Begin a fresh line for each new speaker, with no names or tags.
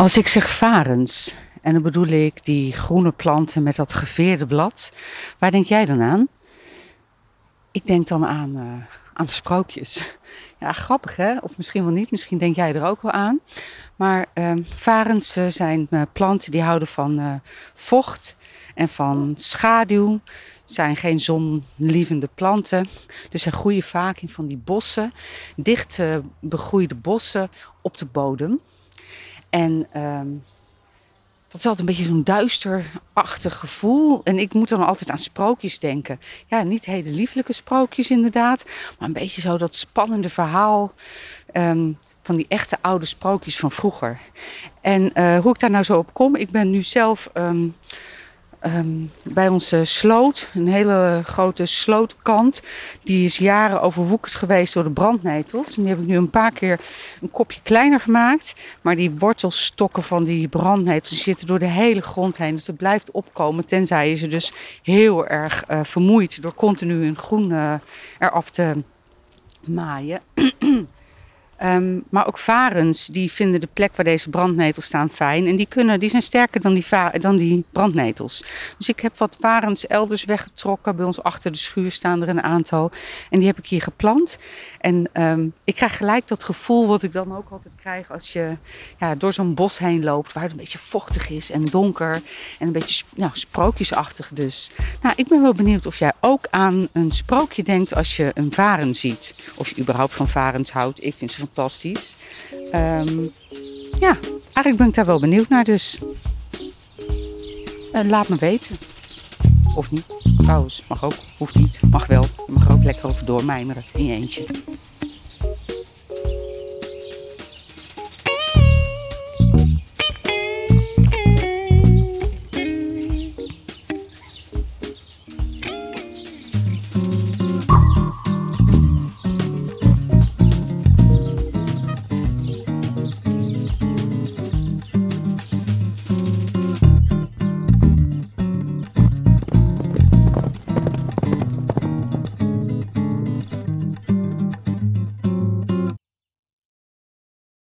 Als ik zeg varens, en dan bedoel ik die groene planten met dat geveerde blad, waar denk jij dan aan? Ik denk dan aan, uh, aan sprookjes. Ja, grappig hè? Of misschien wel niet, misschien denk jij er ook wel aan. Maar uh, varens zijn uh, planten die houden van vocht en van schaduw. zijn geen zonlievende planten. Dus ze groeien vaak in van die bossen, dicht begroeide bossen op de bodem. En um, dat is altijd een beetje zo'n duisterachtig gevoel. En ik moet dan altijd aan sprookjes denken. Ja, niet hele lieflijke sprookjes inderdaad. Maar een beetje zo dat spannende verhaal um, van die echte oude sprookjes van vroeger. En uh, hoe ik daar nou zo op kom. Ik ben nu zelf um, um, bij onze sloot, een hele grote slootkant. Die is jaren overwoekerd geweest door de brandnetels. Die heb ik nu een paar keer een kopje kleiner gemaakt. Maar die wortelstokken van die brandnetels zitten door de hele grond heen. Dus het blijft opkomen. Tenzij je ze dus heel erg uh, vermoeit door continu een groen uh, eraf te maaien. Um, maar ook varens die vinden de plek waar deze brandnetels staan fijn. En die, kunnen, die zijn sterker dan die, dan die brandnetels. Dus ik heb wat varens elders weggetrokken. Bij ons achter de schuur staan er een aantal. En die heb ik hier geplant. En um, ik krijg gelijk dat gevoel wat ik dan ook altijd krijg als je ja, door zo'n bos heen loopt. Waar het een beetje vochtig is en donker. En een beetje nou, sprookjesachtig dus. Nou, ik ben wel benieuwd of jij ook aan een sprookje denkt als je een varen ziet. Of je überhaupt van varens houdt. Ik vind ze fantastisch. Um, ja, eigenlijk ben ik daar wel benieuwd naar, dus uh, laat me weten. Of niet. Trouwens, mag ook. Hoeft niet. Mag wel. Je mag ook lekker over doormijmeren in je eentje.